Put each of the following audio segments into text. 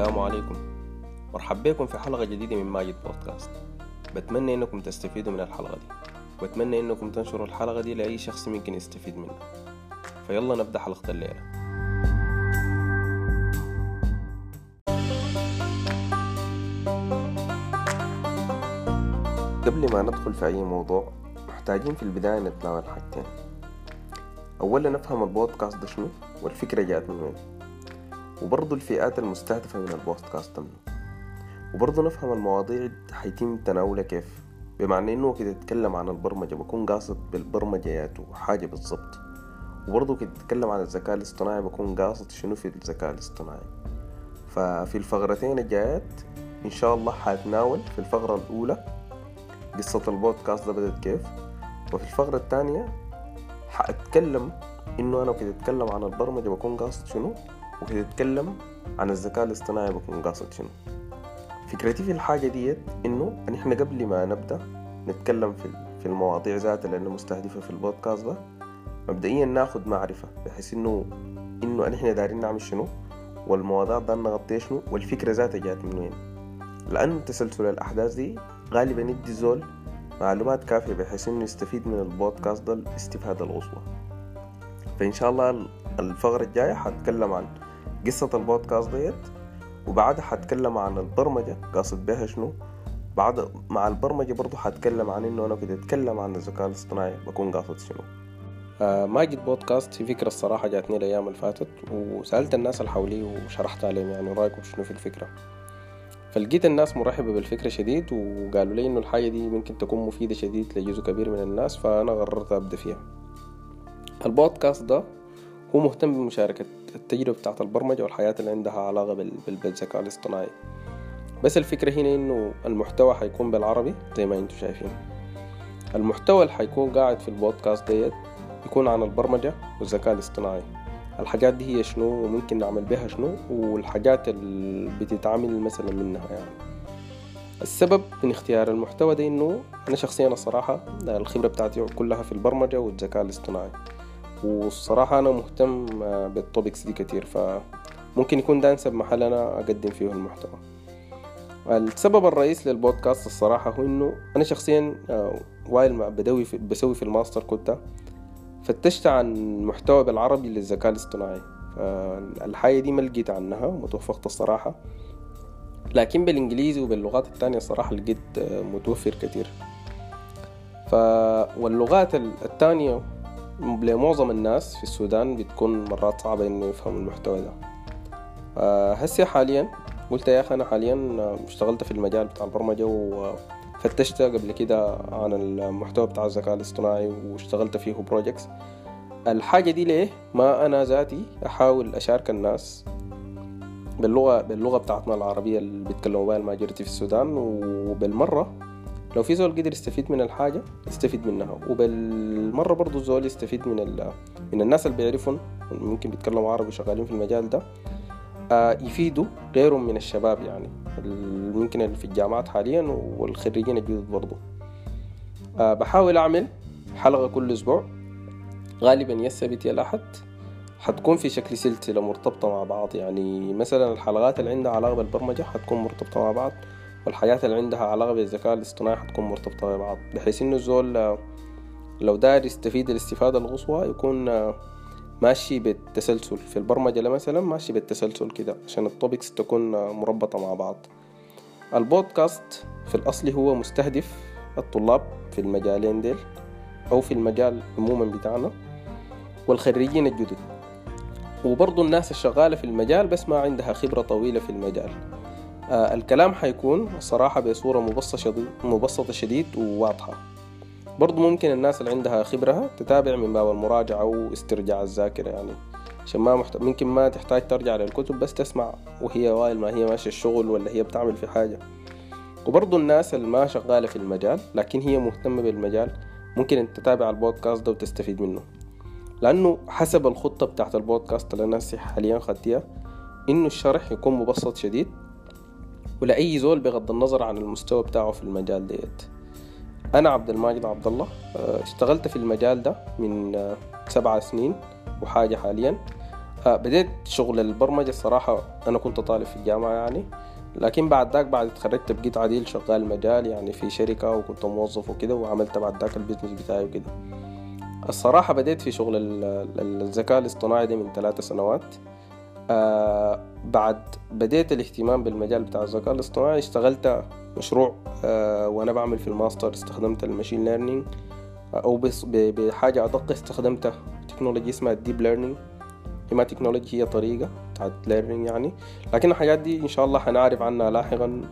السلام عليكم. مرحب بكم في حلقة جديدة من ماجد بودكاست. بتمنى إنكم تستفيدوا من الحلقة دي. واتمنى إنكم تنشروا الحلقة دي لأي شخص ممكن يستفيد منها. فيلا نبدأ حلقة الليلة. قبل ما ندخل في أي موضوع محتاجين في البداية نتناول حاجتين. أولا نفهم البودكاست ده شنو؟ والفكرة جات من وين؟ وبرضو الفئات المستهدفة من البودكاست منه وبرضو نفهم المواضيع حيتم تناولها كيف. بمعنى إنه كده يتكلم عن البرمجة بكون قاصد بالبرمجة ياتو حاجة بالضبط. وبرضو كده يتكلم عن الذكاء الاصطناعي بكون قاصد شنو في الذكاء الاصطناعي. ففي الفقرتين الجايات إن شاء الله حاتناول في الفقرة الأولى قصة البودكاست ده بدأت كيف. وفي الفقرة الثانية حأتكلم إنه أنا كده أتكلم عن البرمجة بكون قاصد شنو؟ وكده أتكلم عن الذكاء الاصطناعي بكون قاصد شنو. فكرتي في الحاجة ديت إنه إحنا قبل ما نبدأ نتكلم في في المواضيع ذاتها لأنه مستهدفة في البودكاست ده مبدئيا ناخد معرفة بحيث إنه إنه إحنا دايرين نعمل شنو والمواضيع ده نغطيها شنو والفكرة ذاتها جات من وين. لأن تسلسل الأحداث دي غالبا يدي زول معلومات كافية بحيث إنه يستفيد من البودكاست ده الاستفادة القصوى فإن شاء الله الفقرة الجاية حتكلم عن قصة البودكاست ديت وبعدها حتكلم عن البرمجة قاصد بها شنو؟ بعد مع البرمجة برضو حتكلم عن إنه أنا كنت أتكلم عن الذكاء الاصطناعي بكون قاصد شنو؟ آه ماجد بودكاست في فكرة الصراحة جاتني الأيام اللي فاتت وسألت الناس اللي حولي وشرحت عليهم يعني رأيكم شنو في الفكرة؟ فلقيت الناس مرحبة بالفكرة شديد وقالوا لي إنه الحاجة دي ممكن تكون مفيدة شديد لجزء كبير من الناس فأنا قررت أبدأ فيها. البودكاست ده هو مهتم بمشاركة التجربة بتاعت البرمجة والحياة اللي عندها علاقة بالذكاء الاصطناعي. بس الفكرة هنا إنه المحتوى حيكون بالعربي زي ما أنتم شايفين. المحتوى اللي حيكون قاعد في البودكاست ديت يكون عن البرمجة والذكاء الاصطناعي. الحاجات دي هي شنو وممكن نعمل بها شنو والحاجات اللي بتتعامل مثلا منها يعني. السبب من اختيار المحتوى ده إنه أنا شخصيا الصراحة الخبرة بتاعتي كلها في البرمجة والذكاء الاصطناعي. والصراحة أنا مهتم بال topics دي كتير فممكن يكون ده أنسب محل أنا أقدم فيه المحتوى. السبب الرئيس للبودكاست الصراحة هو إنه أنا شخصيا while ما بدوي في بسوي في الماستر كنت فتشت عن محتوى بالعربي للذكاء الاصطناعي. الحاجة دي ما لقيت عنها ومتوفقت الصراحة. لكن بالإنجليزي وباللغات التانية الصراحة لقيت متوفر كتير. ف... واللغات التانية لمعظم الناس في السودان بتكون مرات صعبة إنه يفهموا المحتوى ده. هسي حاليا قلت يا أخي أنا حاليا اشتغلت في المجال بتاع البرمجة و فتشت قبل كده عن المحتوى بتاع الذكاء الاصطناعي واشتغلت فيه بروجيكتس الحاجة دي ليه؟ ما أنا ذاتي أحاول أشارك الناس باللغة باللغة بتاعتنا العربية اللي بيتكلموا بها الماجورتي في السودان. وبالمرة لو في زول قدر يستفيد من الحاجة يستفيد منها. وبالمرة برضو الزول يستفيد من. من الناس اللي بيعرفون ممكن بيتكلموا عربي شغالين في المجال ده آه يفيدوا غيرهم من الشباب يعني. ممكن اللي في الجامعات حاليا والخريجين الجدد برضو. أه بحاول أعمل حلقة كل أسبوع. غالبا يا السبت يا الأحد. حتكون في شكل سلسلة مرتبطة مع بعض يعني. مثلا الحلقات اللي عندها علاقة بالبرمجة حتكون مرتبطة مع بعض. والحاجات اللي عندها علاقة بالذكاء الاصطناعي حتكون مرتبطة مع بعض بحيث إنه الزول لو داير يستفيد الاستفادة القصوى يكون ماشي بالتسلسل. في البرمجة مثلا ماشي بالتسلسل كده عشان ال topics تكون مربطة مع بعض. البودكاست في الأصل هو مستهدف الطلاب في المجالين ديل أو في المجال عموما بتاعنا والخريجين الجدد. وبرضو الناس الشغالة في المجال بس ما عندها خبرة طويلة في المجال. الكلام حيكون الصراحة بصورة مبسطة شديد, مبسطة شديد وواضحة. برضو ممكن الناس اللي عندها خبرة تتابع من باب المراجعة واسترجاع الذاكرة يعني عشان ما محت... ممكن ما تحتاج ترجع للكتب بس تسمع وهي وايل ما هي ماشية الشغل ولا هي بتعمل في حاجة. وبرضو الناس اللي ما شغالة في المجال لكن هي مهتمة بالمجال ممكن انت تتابع البودكاست ده وتستفيد منه. لأنه حسب الخطة بتاعت البودكاست اللي أنا حاليا خدتها إنه الشرح يكون مبسط شديد ولأي زول بغض النظر عن المستوى بتاعه في المجال ديت. أنا عبد الماجد عبد الله اشتغلت في المجال ده من سبع سنين وحاجة حاليا. آه بديت شغل البرمجة الصراحة أنا كنت طالب في الجامعة يعني. لكن بعد ذاك بعد اتخرجت بقيت عديل شغال مجال يعني في شركة وكنت موظف وكده وعملت بعد ذاك ال business بتاعي وكده. الصراحة بديت في شغل الذكاء الاصطناعي ده من ثلاثة سنوات. آه بعد بديت الاهتمام بالمجال بتاع الذكاء الاصطناعي اشتغلت مشروع آه وأنا بعمل في الماستر استخدمت ال machine learning آه أو بس بحاجة أدق استخدمت technology اسمها ال deep learning هي ما technology هي طريقة بتاعت learning يعني. لكن الحاجات دي إن شاء الله حنعرف عنها لاحقا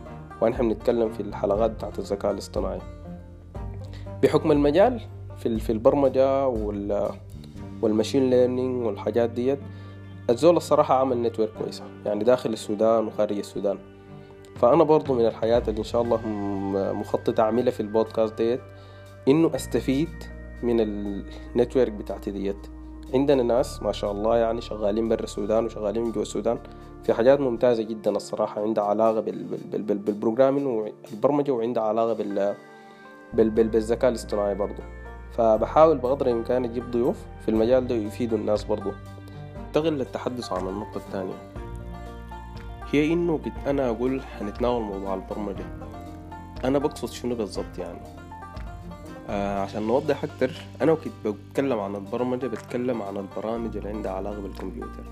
ونحن بنتكلم في الحلقات بتاعت الذكاء الاصطناعي. بحكم المجال في في البرمجة وال وال machine learning والحاجات ديت الزول الصراحة عمل network كويسة. يعني داخل السودان وخارج السودان. فأنا برضو من الحاجات اللي إن شاء الله مخطط أعملها في البودكاست ديت إنه أستفيد من ال network بتاعتي ديت. عندنا ناس ما شاء الله يعني شغالين برا السودان وشغالين جوا السودان. في حاجات ممتازة جدا الصراحة. عندها علاقة بال programming والبرمجة وعندها علاقة بال بالذكاء الاصطناعي برضو. فبحاول بقدر الإمكان أجيب ضيوف في المجال ده يفيدوا الناس برضو. أنتقل للتحدث عن النقطة الثانية. هي إنه كنت أنا أقول حنتناول موضوع البرمجة. أنا بقصد شنو بالضبط يعني؟ آه عشان نوضح أكتر أنا وكنت بتكلم عن البرمجة بتكلم عن البرامج اللي عندها علاقة بالكمبيوتر.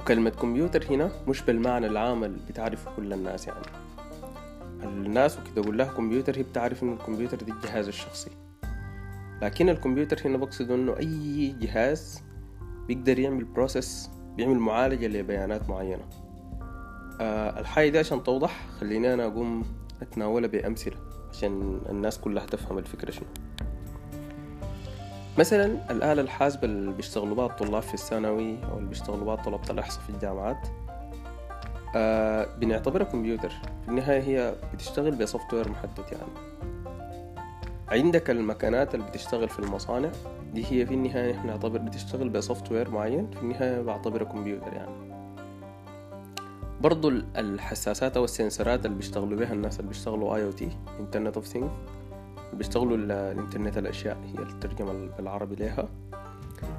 وكلمة كمبيوتر هنا مش بالمعنى العام اللي بتعرفه كل الناس يعني. الناس وكده أقول لها كمبيوتر هي بتعرف إن الكمبيوتر دي الجهاز الشخصي. لكن الكمبيوتر هنا بقصد إنه أي جهاز بيقدر يعمل بروسيس بيعمل معالجة لبيانات معينة. أه الحاجة دي عشان توضح خليني أنا أقوم أتناولها بأمثلة عشان الناس كلها تفهم الفكرة شنو. مثلا الآلة الحاسبة اللي بيشتغلوا بها الطلاب في الثانوي أو اللي بيشتغلوا بها طلبة الإحصاء في الجامعات آه بنعتبرها كمبيوتر. في النهاية هي بتشتغل ب software محدد يعني. عندك المكانات اللي بتشتغل في المصانع دي هي في النهاية إحنا نعتبر بتشتغل ب software معين في النهاية بعتبرها كمبيوتر يعني. برضو الحساسات أو السنسورات اللي بيشتغلوا بها الناس اللي بيشتغلوا IoT internet of things بيشتغلوا الإنترنت الأشياء هي الترجمة بالعربي لها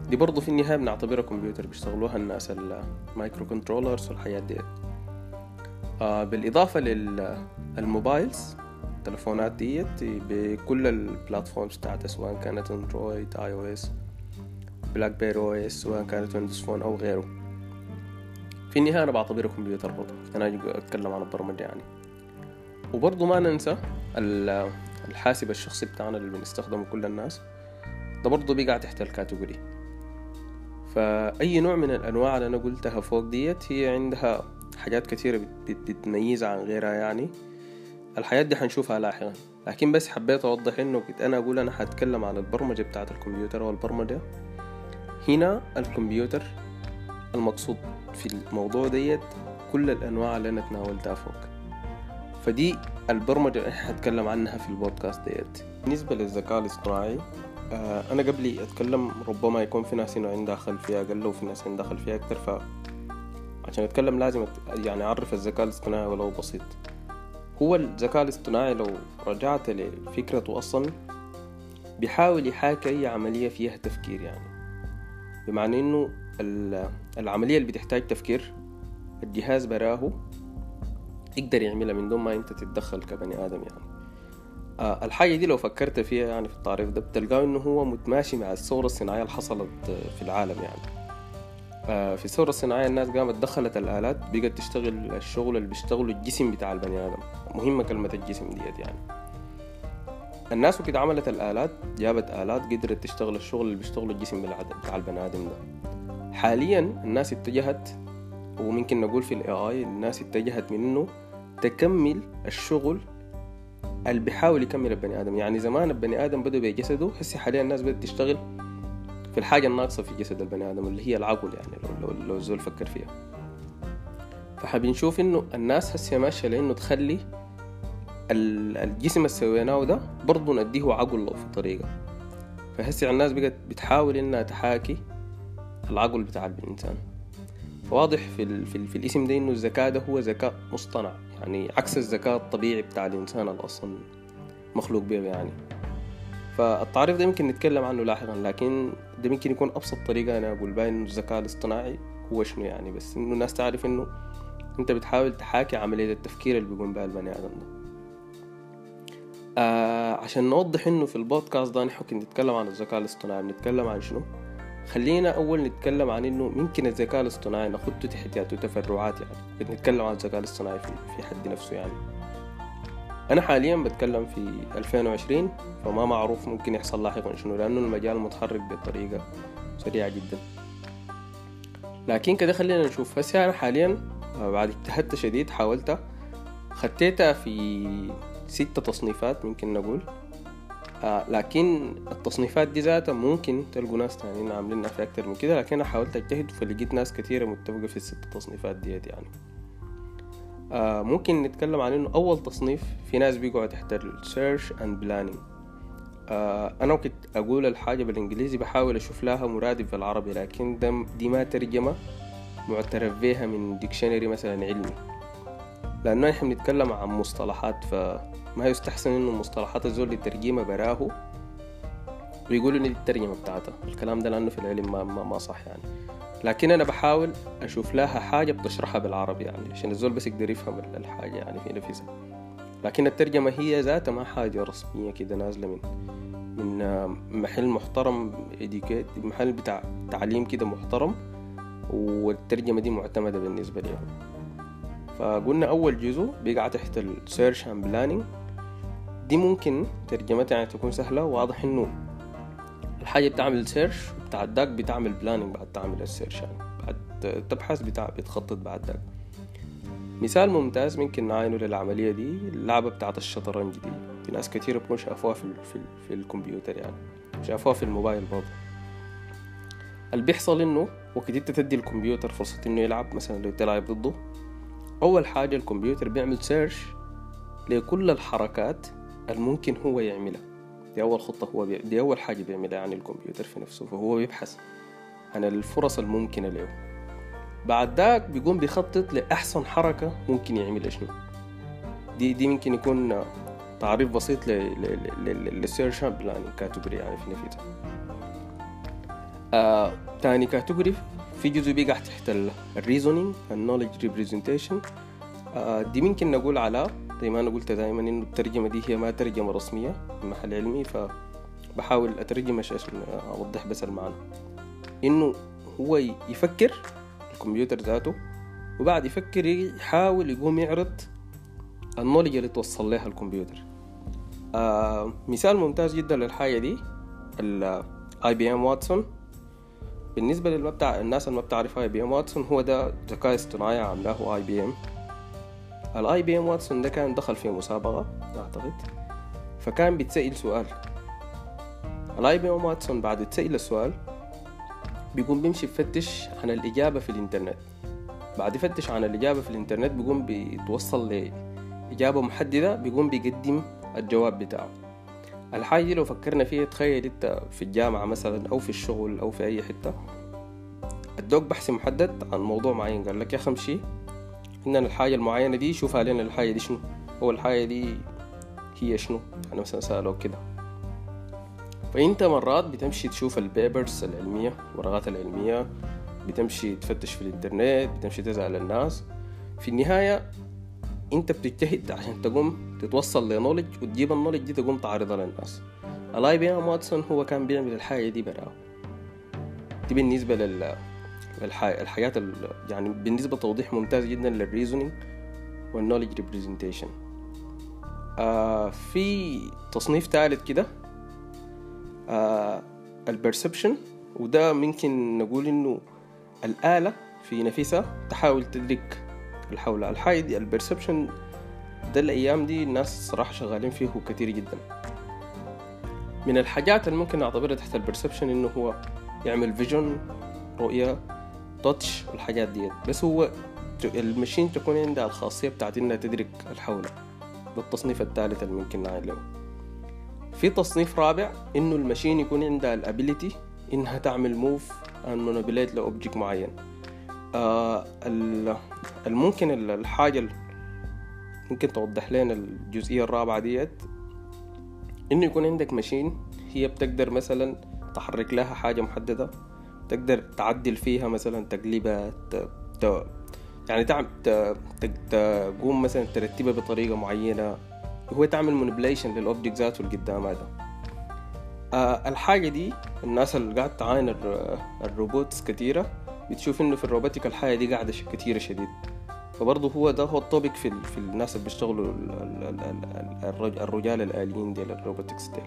دي برضو في النهاية بنعتبرها كمبيوتر بيشتغلوها الناس ال microcontrollers والحاجات دي آه بالإضافة لل mobiles التلفونات ديت بكل ال platforms بتاعتها سواء كانت اندرويد اي أو اس بلاك بيري أو اس سواء كانت Windows Phone أو غيره. في النهاية أنا بعتبره كمبيوتر برضه أنا أتكلم عن البرمجة يعني. وبرضه ما ننسى الحاسب الشخصي بتاعنا اللي بنستخدمه كل الناس. ده برضه بيقع تحت الكاتيجوري فأي نوع من الأنواع اللي أنا قلتها فوق ديت هي عندها حاجات كثيرة بتميزها عن غيرها يعني. الحياة دي حنشوفها لاحقا. لكن بس حبيت أوضح إنه كنت أنا أقول أنا حتكلم عن البرمجة بتاعة الكمبيوتر والبرمجة هنا الكمبيوتر المقصود في الموضوع ديت كل الأنواع اللي أنا تناولتها فوق. فدي البرمجة اللي حتكلم عنها في البودكاست ديت. بالنسبة للذكاء الاصطناعي آه أنا قبلي أتكلم ربما يكون في ناس هنا عندها خلفية أقل وفي ناس عندها خلفية أكتر ف عشان أتكلم لازم يعني أعرف الذكاء الاصطناعي ولو بسيط. هو الذكاء الاصطناعي لو رجعت لفكرته أصلا بيحاول يحاكي أي عملية فيها تفكير يعني. بمعنى إنه العملية اللي بتحتاج تفكير الجهاز براه يقدر يعملها من دون ما أنت تتدخل كبني آدم يعني. آه الحاجة دي لو فكرت فيها يعني في التعريف ده بتلقاه إنه هو متماشي مع الثورة الصناعية اللي حصلت في العالم يعني. في الثورة الصناعية الناس قامت دخلت الآلات بقت تشتغل الشغل اللي بيشتغلوا الجسم بتاع البني آدم. مهمة كلمة الجسم ديت يعني. الناس وكده عملت الآلات جابت آلات قدرت تشتغل الشغل اللي بيشتغله الجسم بتاع البني آدم ده. حاليا الناس اتجهت وممكن نقول في الاي اي الناس اتجهت من إنه تكمل الشغل اللي بيحاول يكمل البني آدم. يعني زمان البني آدم بدأ بجسده هسه حاليا الناس بدأت تشتغل في الحاجة الناقصه في جسد البني آدم اللي هي العقل يعني لو لو, لو الزول فكر فيها. فحبنشوف إنه الناس هسه ماشية لإنه تخلي الجسم اللي سويناه ده برضه نديه عقل له في طريقة. فهسه الناس بقت بتحاول إنها تحاكي العقل بتاع الإنسان. فواضح في, ال... في, ال... في الاسم ده إنه الذكاء ده هو ذكاء مصطنع يعني عكس الذكاء الطبيعي بتاع الإنسان الأصلا مخلوق به يعني. فالتعريف ده يمكن نتكلم عنه لاحقا لكن ده ممكن يكون أبسط طريقة أنا أقول بها إنه الذكاء الاصطناعي هو شنو يعني. بس إنه الناس تعرف إنه أنت بتحاول تحاكي عملية التفكير اللي بيقوم بها البني آدم ده. آه عشان نوضح إنه في البودكاست ده نحن نتكلم عن الذكاء الاصطناعي بنتكلم عن شنو؟ خلينا أول نتكلم عن إنه ممكن الذكاء الاصطناعي ناخده تحتياته تفرعات يعني نتكلم عن الذكاء الاصطناعي في حد نفسه يعني. أنا حاليا بتكلم في 2020 فما معروف ممكن يحصل لاحقا شنو لأنه المجال متحرك بطريقة سريعة جدا. لكن كده خلينا نشوف. هسه أنا حاليا بعد اجتهدت شديد حاولت. خطيتها في ستة تصنيفات ممكن نقول. آه لكن التصنيفات دي ذاتها ممكن تلقوا ناس تانيين عاملينها في أكتر من كده لكن أنا حاولت أجتهد فلقيت ناس كثيرة متفقة في الست تصنيفات ديت يعني. آه ممكن نتكلم عن إنه أول تصنيف في ناس بيقعوا تحت ال search and planning. آه أنا وقت أقول الحاجة بالإنجليزي بحاول أشوف لها مرادف بالعربي لكن دي ما ترجمة معترف بيها من ديكشنري مثلا علمي. لأنه نحن بنتكلم عن مصطلحات فما يستحسن إنه المصطلحات الزول يترجمها براه ويقولوا إن دي الترجمة بتاعتها الكلام ده لأنه في العلم ما, ما, ما صح يعني. لكن أنا بحاول أشوف لها حاجة بتشرحها بالعربي يعني عشان الزول بس يقدر يفهم الحاجة يعني في نفسها لكن الترجمة هي ذاتها ما حاجة رسمية كده نازلة من من محل محترم محل بتاع تعليم كده محترم والترجمة دي معتمدة بالنسبة لي فقلنا أول جزء بيقع تحت ال search and planning دي ممكن ترجمتها يعني تكون سهلة واضح إنه الحاجة بتعمل search بعد داك بتعمل planning بعد تعمل ال search يعني. بعد تبحث بتاع بتخطط بعد داك مثال ممتاز ممكن نعاينه للعملية دي اللعبة بتاعت الشطرنج دي. في ناس كتير بكون شافوها في, في, في الكمبيوتر يعني. شافوها في الموبايل برضه. اللي بيحصل إنه وقت انت تدي الكمبيوتر فرصة إنه يلعب مثلا لو تلعب ضده. أول حاجة الكمبيوتر بيعمل search لكل الحركات الممكن هو يعملها. دي أول خطة هو بي... دي أول حاجة بيعملها يعني الكمبيوتر في نفسه فهو بيبحث عن الفرص الممكنة له. بعد ذاك بيقوم بيخطط لأحسن حركة ممكن يعملها شنو. دي دي ممكن يكون تعريف بسيط لل search planning category يعني في نفسها آه تاني category في جزء بيقع تحت ال reasoning ال knowledge representation دي ممكن نقول على زي ما أنا قلت دائما إنه الترجمة دي هي ما ترجمة رسمية من محل علمي فبحاول أترجم عشان أوضح بس المعنى. إنه هو يفكر الكمبيوتر ذاته وبعد يفكر يحاول يقوم يعرض ال knowledge اللي توصل لها الكمبيوتر. آه مثال ممتاز جدا للحاجة دي ال IBM Watson بالنسبة للما بتاع الناس اللي ما بتعرف IBM Watson هو ده ذكاء اصطناعي عاملاه IBM ال IBM Watson ده كان دخل في مسابقة أعتقد. فكان بيتسأل سؤال. ال IBM Watson بعد يتسأل السؤال بيقوم بيمشي يفتش عن الإجابة في الإنترنت. بعد يفتش عن الإجابة في الإنترنت بيقوم بيتوصل لإجابة محددة بيقوم بيقدم الجواب بتاعه. الحاجة لو فكرنا فيها تخيل انت في الجامعة مثلا أو في الشغل أو في أي حتة. ادوك بحث محدد عن موضوع معين قال لك يا أخي امشي إننا الحاجة المعينة دي شوف علينا الحاجة دي شنو. أو الحاجة دي هي شنو؟ يعني مثلا سألوك كده. فأنت مرات بتمشي تشوف ال papers العلمية الورقات العلمية بتمشي تفتش في الإنترنت بتمشي تسأل الناس. في النهاية أنت بتجتهد عشان تقوم تتوصل ل knowledge وتجيب ال knowledge دي تقوم تعرضها للناس. ال IBM Watson هو كان بيعمل الحاجة دي براه دي بالنسبة لل الحاجات يعني بالنسبة توضيح ممتاز جدا لل reasoning وال knowledge representation في تصنيف ثالث كده آه ال perception وده ممكن نقول إنه الآلة في نفسها تحاول تدرك الحول الحاجة دي ال perception ده الأيام دي الناس صراحة شغالين فيه كتير جدا. من الحاجات اللي ممكن نعتبرها تحت ال perception إنه هو يعمل vision رؤية touch والحاجات ديت. بس هو ال machine تكون عندها الخاصية بتاعت إنها تدرك الحوله ده التصنيف الثالث اللي ممكن نعين له في تصنيف رابع إنه ال machine يكون عندها ال ability إنها تعمل move and manipulate ل object معين. آه الممكن الحاجة ممكن توضح لنا الجزئية الرابعة ديت. إنه يكون عندك machine هي بتقدر مثلا تحرك لها حاجة محددة. تقدر تعدل فيها مثلا تقليبات. يعني تعمل تقوم مثلا ترتبها بطريقة معينة هو تعمل manipulation لل object ذاته اللي قدامه ده آه الحاجة دي الناس اللي قاعد تعاين ال robots كتيرة بتشوف إنه في ال robotic الحاجة دي قاعدة كتيرة شديد فبرضه هو ده هو ال topic في, في الناس اللي بيشتغلوا الرجال الآليين ديال ال robotics ديل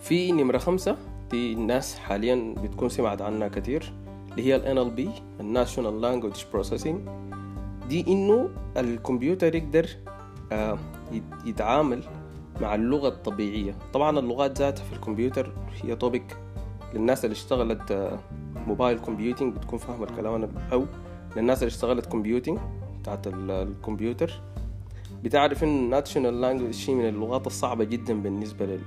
في نمرة خمسة دي الناس حاليا بتكون سمعت عنها كتير اللي هي ال NLP National Language Processing. دي إنه الكمبيوتر يقدر آه، يتعامل مع اللغة الطبيعية. طبعا اللغات ذاتها في الكمبيوتر هي topic للناس اللي اشتغلت mobile computing بتكون فاهمة الكلام أنا أو للناس اللي اشتغلت computing بتاعت الكمبيوتر. بتعرف إن national language شيء من اللغات الصعبة جدا بالنسبة لل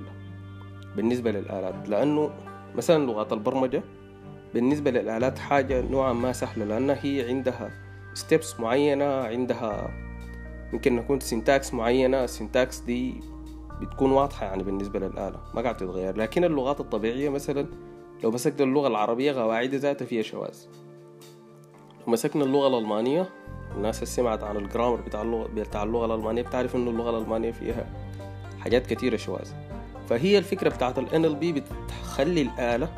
بالنسبة للآلات لأنه مثلا لغات البرمجة بالنسبة للآلات حاجة نوعا ما سهلة لأنها هي عندها steps معينة عندها يمكن نكون syntax معينة ال syntax دي بتكون واضحة يعني بالنسبة للآلة ما قاعد تتغير. لكن اللغات الطبيعية مثلا لو مسكت اللغة العربية قواعد ذاتها فيها شواذ. لو مسكنا اللغة الألمانية الناس اللي سمعت عن ال grammar بتاع اللغة بتاع اللغة الألمانية بتعرف إنه اللغة الألمانية فيها حاجات كتيرة شواذ. فهي الفكرة بتاعت ال NLP بتخلي الآلة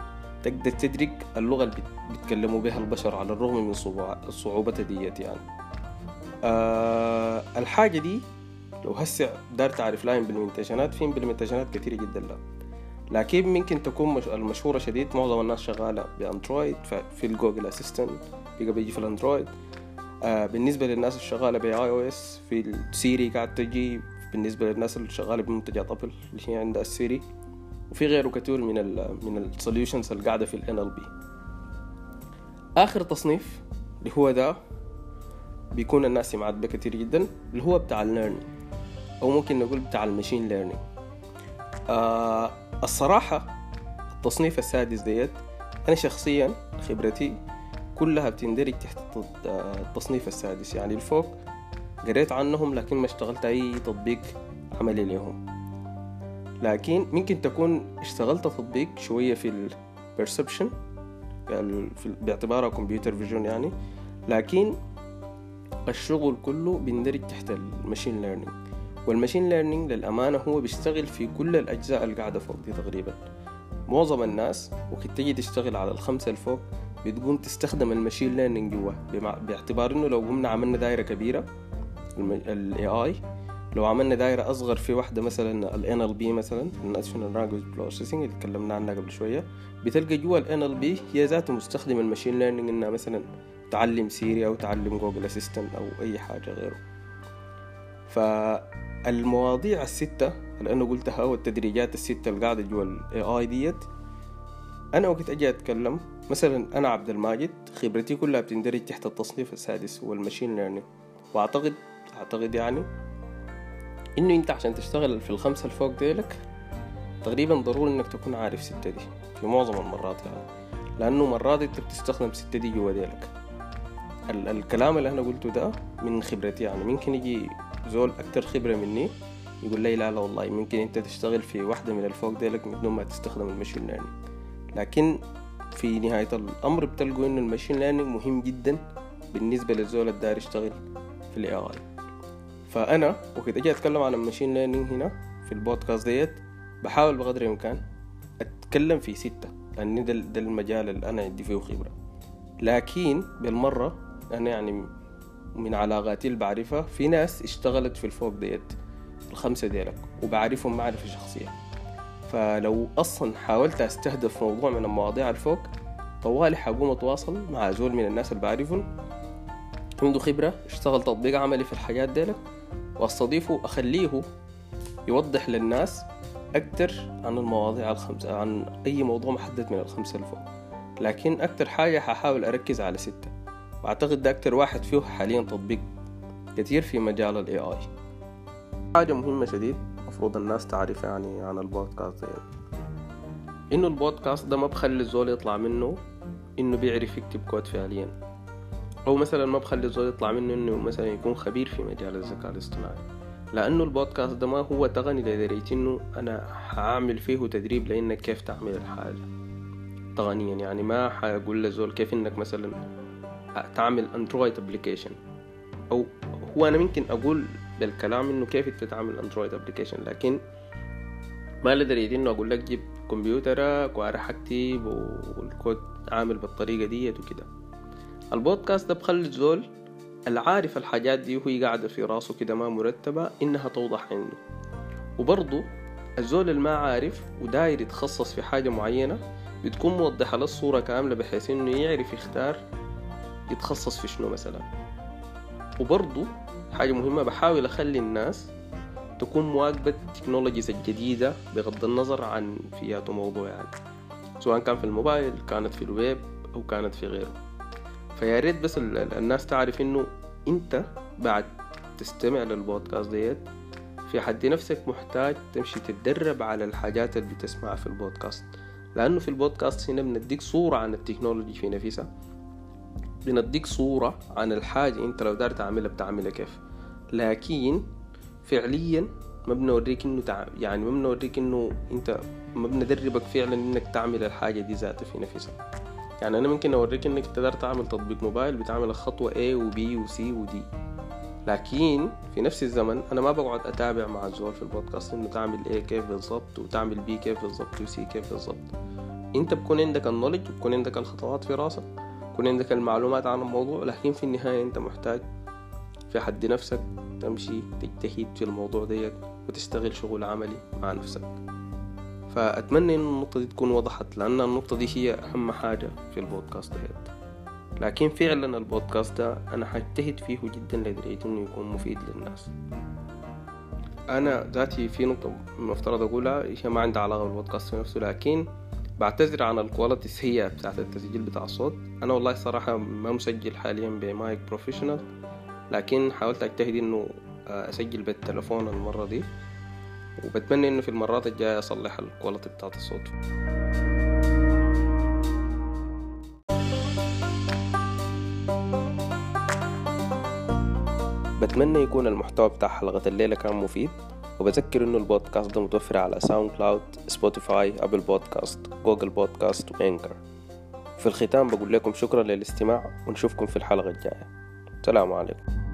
تقدر تدرك اللغة اللي بيتكلموا بها البشر على الرغم من صعوبتها ديت يعني. آه الحاجة دي لو هسه دار تعرف لها implementation ات في implementation ات كثيرة جدا لا لكن ممكن تكون المشهورة شديد معظم الناس شغالة ب Android في ال Google Assistant بيجي بيجي في ال Android. آه بالنسبة للناس الشغالة ب iOS في ال Siri قاعد تجي بالنسبة للناس اللي شغالة بمنتجات Apple اللي هي عندها ال Siri. وفي غيره كثير من ال من ال solutions اللي قاعدة في ال NLP آخر تصنيف اللي هو ده بيكون الناس سمعت به كتير جدا اللي هو بتاع ال learning أو ممكن نقول بتاع ال machine learning آه الصراحة التصنيف السادس ديت أنا شخصيا خبرتي كلها بتندرج تحت التصنيف السادس. يعني الفوق قريت عنهم لكن ما اشتغلت أي تطبيق عملي لهم لكن ممكن تكون اشتغلت تطبيق شوية في ال perception يعني باعتبارها computer vision يعني. لكن الشغل كله بيندرج تحت ال machine learning وال machine learning للأمانة هو بيشتغل في كل الأجزاء اللي قاعدة فوق دي تقريبا. معظم الناس وقت تجي تشتغل على الخمسة الفوق بتقوم تستخدم ال machine learning جوا باعتبار إنه لو قمنا عملنا دايرة كبيرة ال AI لو عملنا دايرة أصغر في واحدة مثلا ال NLP مثلا National Language Processing اللي تكلمنا عنها قبل شوية بتلقى جوا ال NLP هي ذاته مستخدم ال machine learning إنها مثلا تعلم Siri أو تعلم Google Assistant أو أي حاجة غيره. فالمواضيع الستة اللي أنا قلتها والتدريجات الستة اللي قاعدة جوا ال AI ديت أنا وقت أجي أتكلم مثلا أنا عبد الماجد خبرتي كلها بتندرج تحت التصنيف السادس وال machine learning. وأعتقد أعتقد يعني إنه أنت عشان تشتغل في الخمسة الفوق ديلك تقريبا ضروري إنك تكون عارف ستة دي في معظم المرات يعني لأنه مرات أنت بتستخدم ستة دي جوا ديلك. ال الكلام اللي أنا قلته ده من خبرتي يعني ممكن يجي زول أكتر خبرة مني يقول لي لا لا والله ممكن أنت تشتغل في واحدة من الفوق ديلك من دون ما تستخدم ال machine learning لكن في نهاية الأمر بتلقوا إنه ال machine learning مهم جدا بالنسبة للزول الداير يشتغل في ال AI فأنا وقت أجي أتكلم عن ال machine learning هنا في البودكاست ديت بحاول بقدر الإمكان أتكلم في ستة لأن ده, ده المجال اللي أنا عندي فيه خبرة. لكن بالمرة أنا يعني من علاقاتي اللي بعرفها في ناس اشتغلت في الفوق ديت الخمسة ديلك وبعرفهم معرفة شخصية. فلو أصلا حاولت أستهدف موضوع من المواضيع الفوق طوالي حقوم أتواصل مع زول من الناس اللي بعرفهم عنده خبرة اشتغل تطبيق عملي في الحاجات ديلك واستضيفه أخليه يوضح للناس أكتر عن المواضيع الخمسة عن أي موضوع محدد من الخمسة اللي فوق. لكن أكتر حاجة ححاول أركز على ستة. وأعتقد ده أكتر واحد فيه حاليا تطبيق كتير في مجال ال AI حاجة مهمة شديد مفروض الناس تعرف يعني عن البودكاست ده إنه البودكاست ده ما بخلي الزول يطلع منه إنه بيعرف يكتب كود فعليا. أو مثلا ما بخلي الزول يطلع منه إنه مثلا يكون خبير في مجال الذكاء الاصطناعي. لأنه البودكاست ده ما هو تقني لدرجة إنه أنا هعمل فيه تدريب لإنك كيف تعمل الحاجة. تقنيا يعني ما حقول لزول كيف إنك مثلا تعمل Android application أو هو أنا ممكن أقول بالكلام إنه كيف أنت تعمل Android application لكن ما لدرجة إنه أقول لك جيب كمبيوترك وأروح أكتب والكود عامل بالطريقة ديت وكده. البودكاست ده بخلي الزول العارف الحاجات دي وهي قاعدة في راسه كده ما مرتبة إنها توضح عنده. وبرضو الزول الما عارف وداير يتخصص في حاجة معينة بتكون موضحة له الصورة كاملة بحيث إنه يعرف يختار يتخصص في شنو مثلا. وبرضو حاجة مهمة بحاول أخلي الناس تكون مواكبة ال technologies الجديدة بغض النظر عن في ياتو موضوع يعني سواء كان في الموبايل كانت في الويب أو كانت في غيره. فيا ريت بس الناس تعرف إنه أنت بعد تستمع للبودكاست ديت في حد نفسك محتاج تمشي تتدرب على الحاجات اللي بتسمعها في البودكاست. لأنه في البودكاست هنا بنديك صورة عن ال technology في نفسها. بنديك صورة عن الحاجة أنت لو دار تعملها بتعملها كيف. لكن فعليا ما بنوريك إنه تع... يعني ما بنوريك إنه أنت ما بندربك فعلا إنك تعمل الحاجة دي ذاتها في نفسها. يعني أنا ممكن أوريك إنك تقدر تعمل تطبيق موبايل بتعمل الخطوة A و B و C و D. لكن في نفس الزمن أنا ما بقعد أتابع مع الزول في البودكاست إنه تعمل A كيف بالضبط وتعمل B كيف بالضبط و C كيف بالضبط. أنت بكون عندك النولج وبكون عندك الخطوات في راسك. يكون عندك المعلومات عن الموضوع لكن في النهاية أنت محتاج في حد نفسك تمشي تجتهد في الموضوع ديت وتشتغل شغل عملي مع نفسك. فأتمنى إن النقطة دي تكون وضحت لأن النقطة دي هي أهم حاجة في البودكاست ديت لكن فعلا البودكاست ده أنا حجتهد فيه جدا لدرجة إنه يكون مفيد للناس. أنا ذاتي في نقطة مفترض أقولها هي ما عندها علاقة بالبودكاست نفسه لكن بعتذر عن ال quality السيئة بتاعت التسجيل بتاع الصوت. أنا والله صراحة ما مسجل حاليا ب mic professional لكن حاولت أجتهد إنه أسجل بالتلفون المرة دي. وبتمنى إنه في المرات الجاية أصلح ال quality بتاعت الصوت. بتمنى يكون المحتوى بتاع حلقة الليلة كان مفيد وبذكر إنه البودكاست ده متوفر على SoundCloud Spotify Apple Podcast Google Podcast و Anchor في الختام بقول لكم شكرا للاستماع ونشوفكم في الحلقة الجاية. سلام عليكم.